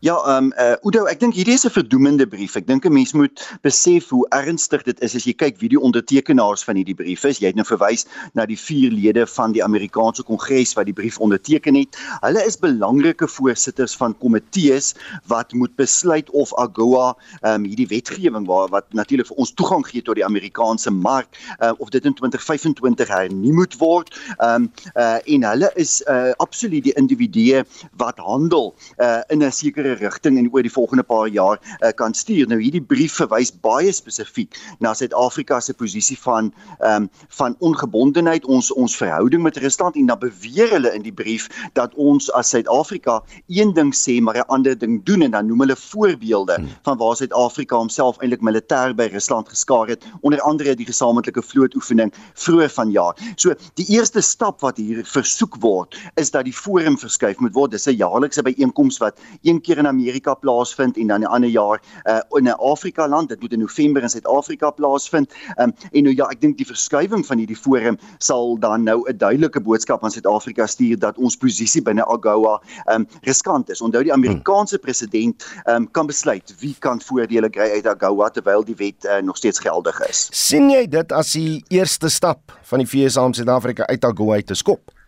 [SPEAKER 15] Ja, ehm um, uh Udo, ek dink hierdie is 'n verdoemende brief. Ek dink 'n mens moet besef hoe ernstig dit is as jy kyk wie die ondertekenaars van hierdie brief is. Jy het nou verwys na die vier lede van die Amerikaanse Kongres wat die brief onderteken het. Hulle is belangrike voorsitters van komitees wat moet besluit of AGOA ehm um, hierdie wetgewing waar wat natuurlik vir ons toegang gee tot die Amerikaanse mark uh, of dit in 2025 hernie moet word. Ehm um, uh en hulle is uh absoluut die individue wat handel uh in 'n sekere rigting en oor die volgende paar jaar uh, kan stuur. Nou hierdie brief verwys baie spesifiek na Suid-Afrika se posisie van ehm um, van ongebondenheid, ons ons verhouding met Rusland en dan beweer hulle in die brief dat ons as Suid-Afrika een ding sê maar 'n ander ding doen en dan noem hulle voorbeelde hmm. van waar Suid-Afrika homself eintlik militêr by Rusland geskaar het, onder andere die gesamentlike vlootoefening vroeër vanjaar. So die eerste stap wat hier versoek word is dat die forum verskuif moet word. Dis 'n jaarlikse byeenkoms wat een keer in Amerika plaasvind en dan 'n ander jaar uh, in 'n Afrika land. Dit moet in November in Suid-Afrika plaasvind. Um, en nou ja, ek dink die verskuiwing van hierdie forum sal dan nou 'n duidelike boodskap aan Suid-Afrika stuur dat ons posisie binne AGOA um, riskant is. Onthou die Amerikaanse president um, kan besluit wie kan voordele kry uit AGOA terwyl die wet uh, nog steeds geldig is.
[SPEAKER 2] sien jy dit as die eerste stap van die VS om Suid-Afrika uit AGOA te skop?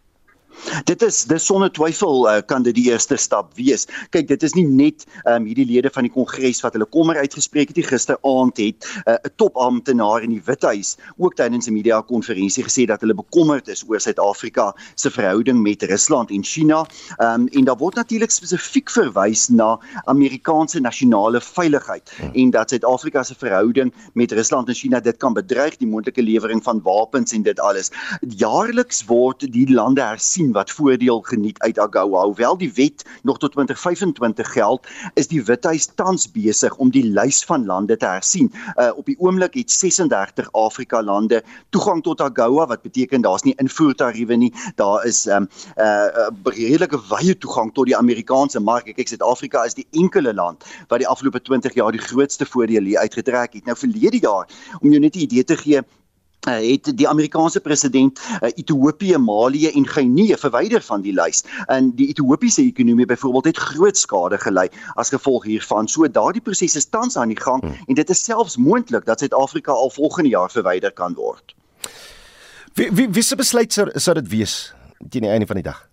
[SPEAKER 15] Dit is dis sonder twyfel uh, kan dit die eerste stap wees. Kyk, dit is nie net um, hierdie lede van die kongres wat hulle kommer uitgespreek het gisteraand het eh, 'n uh, topamptenaar in die Withuis ook tydens 'n media konferensie gesê dat hulle bekommerd is oor Suid-Afrika se verhouding met Rusland en China. Um, en daar word natuurlik spesifiek verwys na Amerikaanse nasionale veiligheid ja. en dat Suid-Afrika se verhouding met Rusland en China dit kan bedreig, die moontlike lewering van wapens en dit alles. Jaarliks word die lande hersien wat voordeel geniet uit AGOA. Hoewel die wet nog tot 2025 geld, is die Withuis tans besig om die lys van lande te hersien. Uh op die oomblik het 36 Afrika lande toegang tot AGOA wat beteken daar's nie invoertariewe nie. Daar is um uh redelike wye toegang tot die Amerikaanse mark. Kyk, Suid-Afrika is die enkele land wat die afgelope 20 jaar die grootste voordeel hier uitgetrek het. Nou verlede jaar om jou net 'n idee te gee uh, het die Amerikaanse president uh, Ethiopië, Malië en Guinea verwyder van die lys. En die Ethiopiese ekonomie byvoorbeeld het groot skade gely as gevolg hiervan. So daardie proses is tans aan die gang hmm. en dit is selfs moontlik dat Suid-Afrika al volgende jaar verwyder kan word.
[SPEAKER 2] Wie wie wie se besluit sou sou dit wees teen die einde van die dag?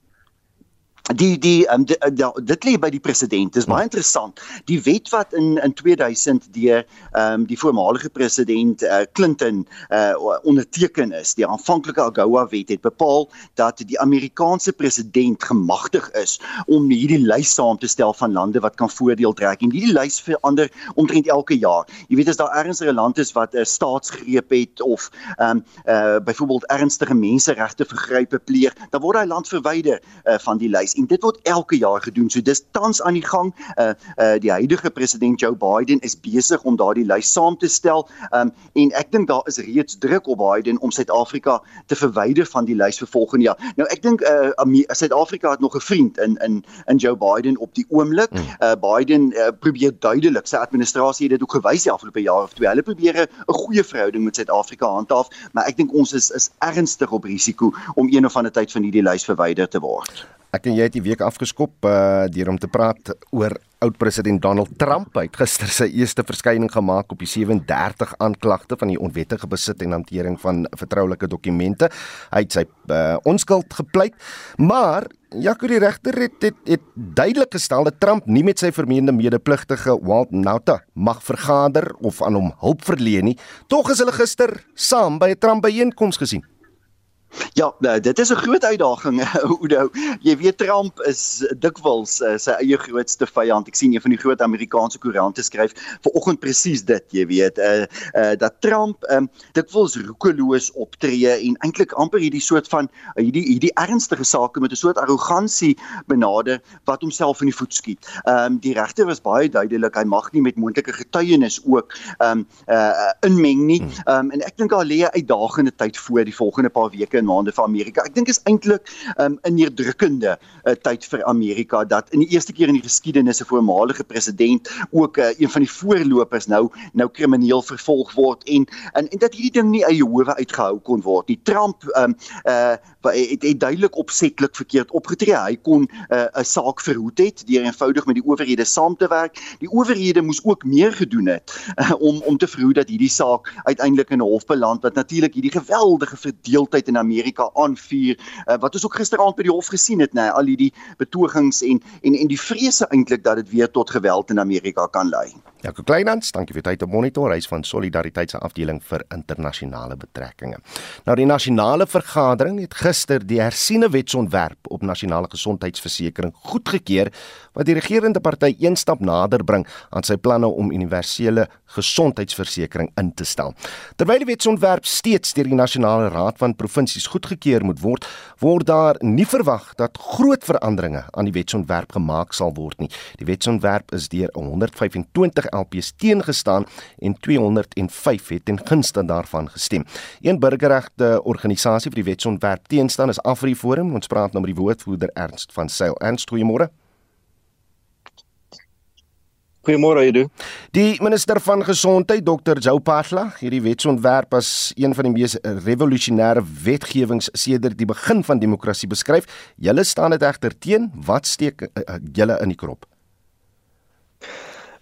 [SPEAKER 15] Die die um, die, die, die dit lê by die president. Is baie interessant. Die wet wat in in 2000 deur um, die voormalige president uh, Clinton uh, onderteken is. Die aanvanklike AGOA wet het bepaal dat die Amerikaanse president gemagtig is om hierdie lys saam te stel van lande wat kan voordeel trek. En hierdie lys verander omtrent elke jaar. Jy weet as daar ernstige lande is wat 'n uh, staatsgreep het of ehm um, uh, byvoorbeeld ernstige menseregte vergrype pleeg dan word hy land verwyder uh, van die lys en dit word elke jaar gedoen. So dis tans aan die gang. Uh uh die huidige president Joe Biden is besig om daardie lys saam te stel. Um en ek dink daar is reeds druk op Biden om Suid-Afrika te verwyder van die lys vir volgende jaar. Nou ek dink uh Suid-Afrika het nog 'n vriend in in in Joe Biden op die oomblik. Hmm. Uh Biden uh, probeer duidelik sy administrasie het dit ook gewys die afgelope jaar of twee. Hulle probeer 'n goeie verhouding met Suid-Afrika handhaaf, maar ek dink ons is is ernstig op risiko om een of ander tyd van hierdie lys verwyder te word.
[SPEAKER 2] Ek en jy het die week afgeskop uh deur om te praat oor oud-president Donald Trump. Hy het gister sy eerste verskyning gemaak op die 37 aanklagte van die onwettige besit en hantering van vertroulike dokumente. Hy het sy uh, onskuld gepleit, maar Jaco die regter het, het het duidelik gestel dat Trump nie met sy vermeende medepligtige Walt Nauta mag vergader of aan hom hulp verleen nie. Tog is hulle gister saam by 'n Trump byeenkoms gesien.
[SPEAKER 15] Ja, nou, dit is 'n groot uitdaging, Oudo. Jy weet Trump is dikwels uh, sy eie grootste vyand. Ek sien een van die groot Amerikaanse koerante skryf vanoggend presies dit, jy weet, uh, uh dat Trump um, dikwels roekeloos optree en eintlik amper hierdie soort van uh, hierdie hierdie ernstige sake met 'n soort arrogansie benader wat homself in die voet skiet. Ehm um, die regter was baie duidelik, hy mag nie met moontlike getuienis ook ehm um, uh inmeng nie. Hmm. Ehm um, en ek dink daar lê 'n uitdagende tyd voor die volgende paar weke en maande vir Amerika. Ek dink is eintlik um, 'n neerdrukkende uh, tyd vir Amerika dat in die eerste keer in die geskiedenis 'n voormalige president ook uh, een van die voorlopers nou nou krimineel vervolg word en en, en dat hierdie ding nie uit Jehovah uitgehou kon word. Die Trump um, uh het, het duidelik opsetlik verkeerd opgetree. Hy kon 'n uh, saak verhoed het deur eenvoudig met die owerhede saam te werk. Die owerhede moes ook meer gedoen het uh, om om te verhoed dat hierdie saak uiteindelik in 'n hof beland wat natuurlik hierdie geweldige verdeeldheid in Amerika aanvuur uh, wat ons ook gisteraand by die hof gesien het, nê, nee, al hierdie betogings en en en die vrese eintlik dat dit weer tot geweld in Amerika kan lei.
[SPEAKER 2] Ja, Kleinhans, dankie vir tyd op monitor. Hy's van Solidariteit se afdeling vir internasionale betrekkinge. Nou die nasionale vergadering het gister die hersiene wetsontwerp op nasionale gesondheidsversekering goedgekeur wat die regerende party een stap nader bring aan sy planne om universele gesondheidsversekering in te stel. Terwyl die wetsontwerp steeds deur die nasionale raad van provinsies goedgekeur moet word, word daar nie verwag dat groot veranderinge aan die wetsontwerp gemaak sal word nie. Die wetsontwerp is deur 125 LPs teengestaan en 205 het ten gunste daarvan gestem. Een burgerregte organisasie vir die wetsontwerp teenstaan is AfriForum. Ons praat nou met die woordvoerder Ernst van Sail. Ernst, goeiemôre.
[SPEAKER 16] Goeiemôre Edu.
[SPEAKER 2] Die minister van gesondheid Dr. Joe Patla, hierdie wetsontwerp as een van die mees revolusionêre wetgewings sedert die begin van demokrasie beskryf. Julle staan dit egter teen. Wat steek uh, julle in die krop?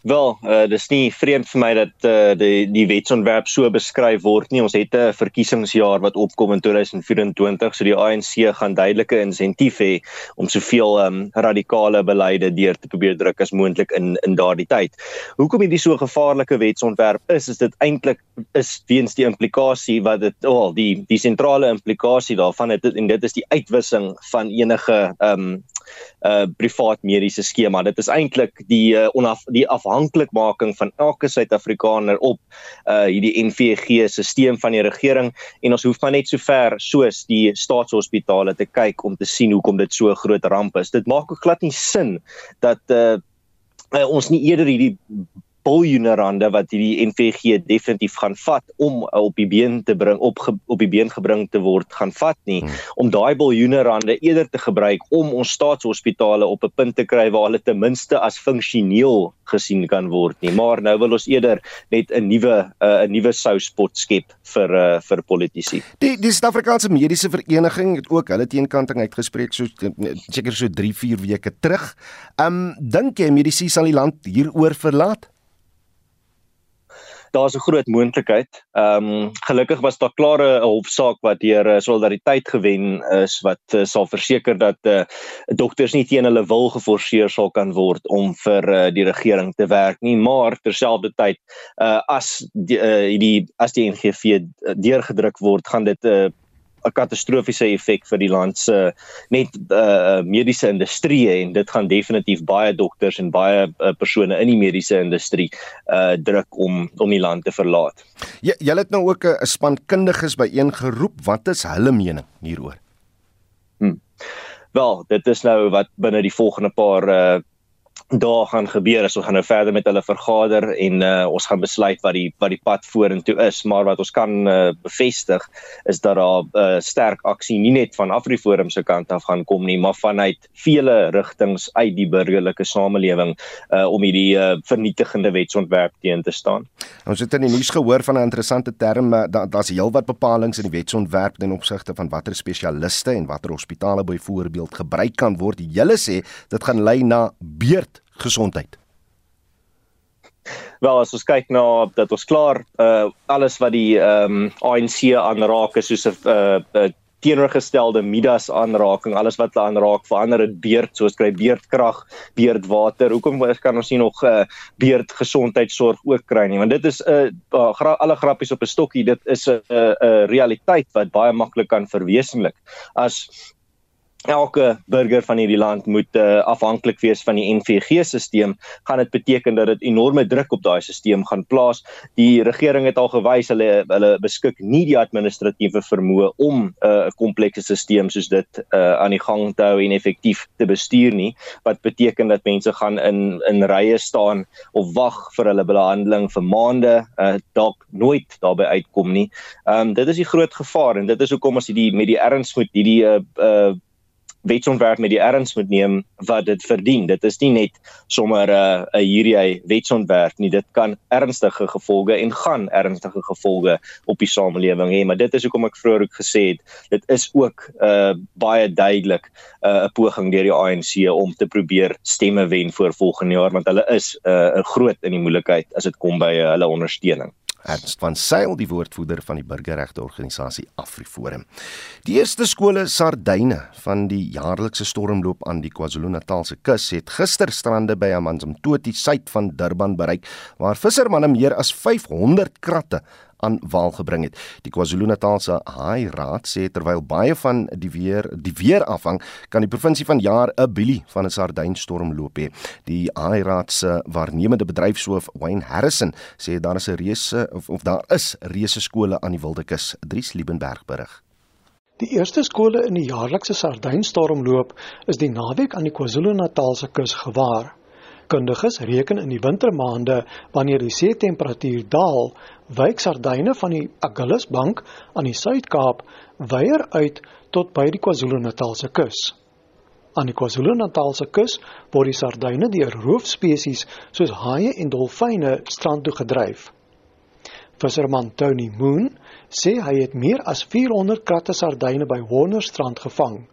[SPEAKER 16] Wel, uh, dis nie vreemd vir my dat uh, die die wetsontwerp so beskryf word nie. Ons het 'n verkiesingsjaar wat opkom in 2024, so die ANC gaan duidelike insentief hê om soveel um, radikale beleide deur te probeer druk as moontlik in in daardie tyd. Hoekom hierdie so gevaarlike wetsontwerp is, is dit eintlik is weens die implikasie wat dit al oh, die die sentrale implikasie daarvan het en dit is die uitwissing van enige ehm um, uh privaat mediese skema. Dit is eintlik die uh, onaf die afhanklikmaking van elke Suid-Afrikaner op uh hierdie NVG stelsel van die regering en ons hoef maar net so ver soos die staatshospitale te kyk om te sien hoekom dit so 'n groot ramp is. Dit maak ook glad nie sin dat uh Uh, ons nie eerder hierdie biljoene rande wat hierdie NVG definitief gaan vat om uh, op die been te bring op ge, op die been gebring te word gaan vat nie hmm. om daai biljoene rande eerder te gebruik om ons staatshospitale op 'n punt te kry waar hulle ten minste as funksioneel gesien kan word nie maar nou wil ons eerder net 'n nuwe uh, 'n nuwe souspot skep vir uh, vir politici.
[SPEAKER 2] Die die Suid-Afrikaanse Mediese Vereniging het ook hulle teenkanting uitgespreek so seker so 3 4 weke terug. Um dink jy mediese sal die land hieroor verlaat?
[SPEAKER 16] Daar's 'n groot moontlikheid. Ehm um, gelukkig was daar klare 'n hofsaak wat deur uh, solidariteit gewen is wat uh, sal verseker dat uh, dokters nie teen hulle wil geforseer sal kan word om vir uh, die regering te werk nie, maar terselfdertyd uh, as die, uh, die as die NGV deurgedruk word, gaan dit 'n uh, 'n katastrofiese effek vir die land se net uh, mediese industrie en dit gaan definitief baie dokters en baie uh, persone in die mediese industrie uh, druk om om die land te verlaat.
[SPEAKER 2] Jy jy het nou ook 'n span kundiges byeengeroep. Wat is hulle mening hieroor?
[SPEAKER 16] Hmm. Wel, dit is nou wat binne die volgende paar uh, daar gaan gebeur as ons gaan nou verder met hulle vergader en uh, ons gaan besluit wat die wat die pad vorentoe is maar wat ons kan uh, bevestig is dat daar 'n uh, sterk aksie nie net van Afriforum se kant af gaan kom nie maar vanuit vele rigtings uit die burgerlike samelewing uh, om hierdie uh, vernietigende wetsontwerp teen te staan.
[SPEAKER 2] Ons het in die nuus gehoor van 'n interessante term dat daar's heelwat bepalinge in die wetsontwerp ten opsigte van watter spesialiste en watter hospitale byvoorbeeld gebruik kan word. Julle sê dit gaan lei na beurt gesondheid?
[SPEAKER 16] Wel as ons kyk na dat ons klaar uh alles wat die ehm um, ANC aanraak is soos 'n uh, uh teenoorgestelde Midas aanraking, alles wat hulle aanraak verander dit beerd, soos kry beerdkrag, beerdwater. Hoekom kan ons nie nog 'n uh, beerd gesondheidsorg ook kry nie? Want dit is 'n uh, uh, gra alle grappies op 'n stokkie, dit is 'n 'n uh, uh, realiteit wat baie maklik kan verwesenlik. As elke burger van hierdie land moet uh, afhanklik wees van die NVG-stelsel, gaan dit beteken dat dit enorme druk op daai stelsel gaan plaas. Die regering het al gewys hulle hulle beskik nie die administratiewe vermoë om eh, 'n uh, komplekse stelsel soos dit uh, aan die gang te hou en effektief te bestuur nie, wat beteken dat mense gaan in in rye staan of wag vir hulle behandeling vir maande, uh, dalk nooit daarby uitkom nie. Ehm um, dit is die groot gevaar en dit is hoekom as hierdie met die erns moet hierdie uh, uh wetsontwerp met die erns moet neem wat dit verdien. Dit is nie net sommer 'n uh, 'n hierdie wetsontwerp nie. Dit kan ernstige gevolge en gaan ernstige gevolge op die samelewing hê, maar dit is hoekom ek vroeër ook gesê het, dit is ook uh baie duidelik 'n uh, poging deur die ANC om te probeer stemme wen vir volgende jaar want hulle is 'n uh, groot in die moeilikheid as dit kom by uh, hulle ondersteuning.
[SPEAKER 2] Ernst van Sail, die woordvoerder van die burgerregte organisasie AfriForum. Die eerste skole Sardyne van die jaarlikse stormloop aan die KwaZulu-Natalse kus het gister strande by Amanzimtoti suid van Durban bereik waar vissermanne meer as 500 kratte aan wal gebring het. Die KwaZulu-Natalse Haai Raad sê terwyl baie van die weer die weer afhang, kan die provinsie van jaar 'n bilie van 'n sardynstorm loop hê. Die Haai Raad se waarnemende bedryfshoof Wayne Harrison sê daar is 'n reuse of, of daar is reuse skole aan die Wildekus. Dries Liebenberg berig.
[SPEAKER 17] Die eerste skole in die jaarlikse sardynstormloop is die naweek aan die KwaZulu-Natalse kus gewaar. Kundiges reken in die wintermaande wanneer die see temperatuur daal, wyk sardyne van die Agulhas Bank aan die Suid-Kaap weier uit tot by die KwaZulu-Natalse kus. Aan die KwaZulu-Natalse kus word die sardyne deur roofspesies soos haie en dolfyne strand toe gedryf. Visserman Tony Moon sê hy het meer as 400 kratte sardyne by Wonderstrand gevang.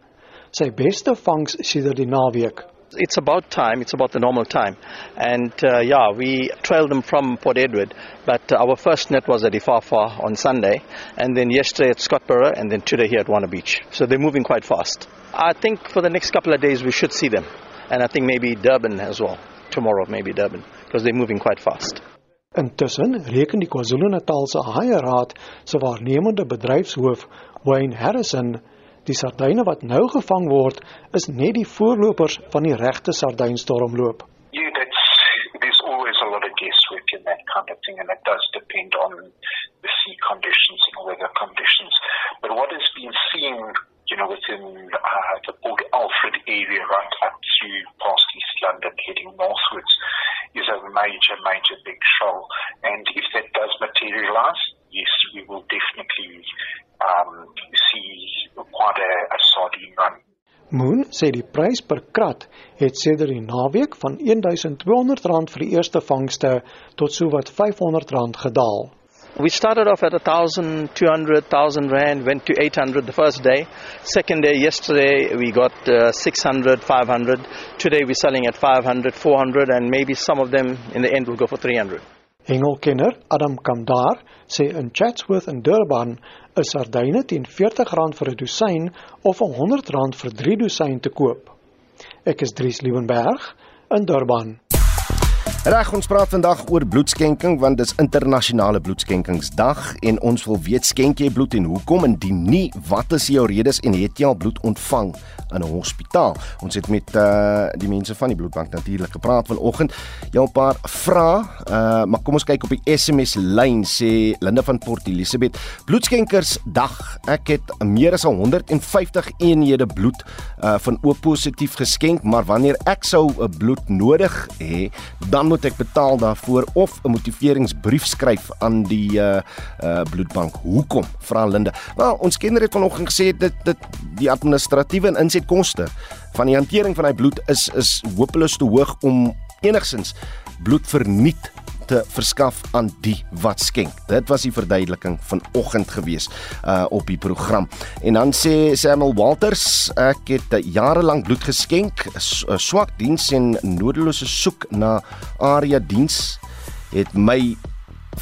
[SPEAKER 17] Sy beste vangs sedert die naweek
[SPEAKER 3] It's about time, it's about the normal time. And uh, yeah, we trailed them from Port Edward, but uh, our first net was at Ifafa on Sunday, and then yesterday at Scottborough, and then today here at Wanna Beach. So they're moving quite fast. I think for the next couple of days we should see them, and I think maybe Durban as well. Tomorrow, maybe Durban, because they're moving quite fast.
[SPEAKER 17] Intussen reken die KwaZulu-Natal se Haie Raad se waarnemende bedryfshoof, Wayne Harrison, Die sardyne wat nou gevang word, is net die voorlopers van die regte sardynstormloop.
[SPEAKER 18] Yeah, that's there's always a lot of guesswork in that kind of thing and it does depend on the sea conditions and weather conditions. But what has been seen, you know, within uh, the Port Alfred area right up to past East London heading northwards is a major, major big shoal. And if that does materialize, yes, we will definitely um, see quite a, a sardine run.
[SPEAKER 17] Moon sê die prys per krat het sedert die naweek van R1200 vir die eerste vangste tot sowat R500 gedaal.
[SPEAKER 3] We started off at 1,200, 1,000 Rand, went to 800 the first day. Second day, yesterday, we got uh, 600, 500. Today, we're selling at 500, 400, and maybe some of them in the end will go for 300.
[SPEAKER 17] Hengelkenner Adam Kamdar sê in Chatsworth in Durban is sardyne teen R40 vir 'n dosyn of R100 vir 3 dosyn te koop. Ek is Dries Liebenberg in Durban.
[SPEAKER 2] Reg, ons praat vandag oor bloedskenking want dis internasionale bloedskenkingsdag en ons wil weet skenk jy bloed en hoekom indien nie wat is jou redes en het jy al bloed ontvang in 'n hospitaal? Ons het met uh die mense van die bloedbank natuurlik gepraat vanoggend. Jy 'n paar vrae, uh maar kom ons kyk op die SMS lyn sê Linda van Port Elizabeth, bloedskenkersdag. Ek het meer as 150 eenhede bloed uh van O positief geskenk, maar wanneer ek sou 'n bloed nodig hê, dan moet ek betaal daarvoor of 'n motiveringsbrief skryf aan die uh uh bloedbank. Hoekom? Vra Linde. Wel, ons kenner het vanoggend gesê dit dit die administratiewe en insetkoste van die hantering van hy bloed is is hopeloos te hoog om enigsins bloed verniet te verskaf aan die wat skenk. Dit was die verduideliking vanoggend gewees uh op die program. En dan sê Samuel Walters, ek het jare lank bloed geskenk, swak diens en nodelose soek na area diens het my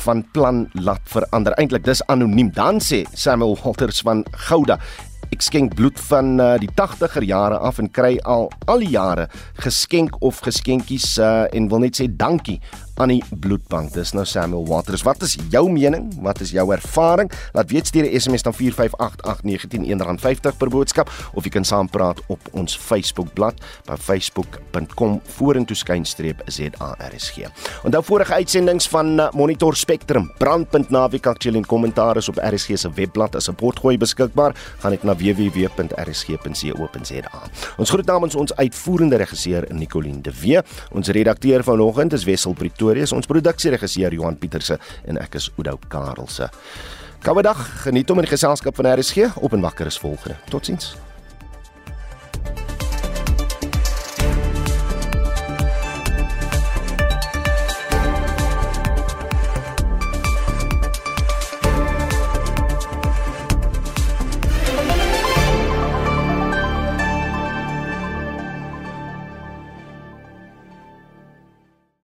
[SPEAKER 2] van plan laat verander. Eintlik dis anoniem. Dan sê Samuel Walters van Gouda Ek skenk bloed van uh, die 80er jare af en kry al al die jare geskenk of geskenkies uh, en wil net sê dankie aan die bloedbank. Dis nou Samuel Waters. Wat is jou mening? Wat is jou ervaring? Laat weet stuur 'n SMS dan 4588919 R50 per boodskap of jy kan saampraat op ons Facebookblad by facebook.com vorentoe skynstreep ZARSG. Onthou vorige uitsendings van eh, Monitor Spectrum brandpunt naweek aktueel en kommentaar is op RSG se webblad as 'n potgooi beskikbaar. Gaan net na www.rsg.co.za. Ons groet namens ons uitvoerende regisseur Nicoline de Wee. Ons redakteur vanoggend is Wessel Pretoria Pretoria is ons produksieregisseur Johan Pieterse en ek is Oudou Karelse. Goeiedag, geniet om in die geselskap van RSG op en wakker is volgende. Totsiens.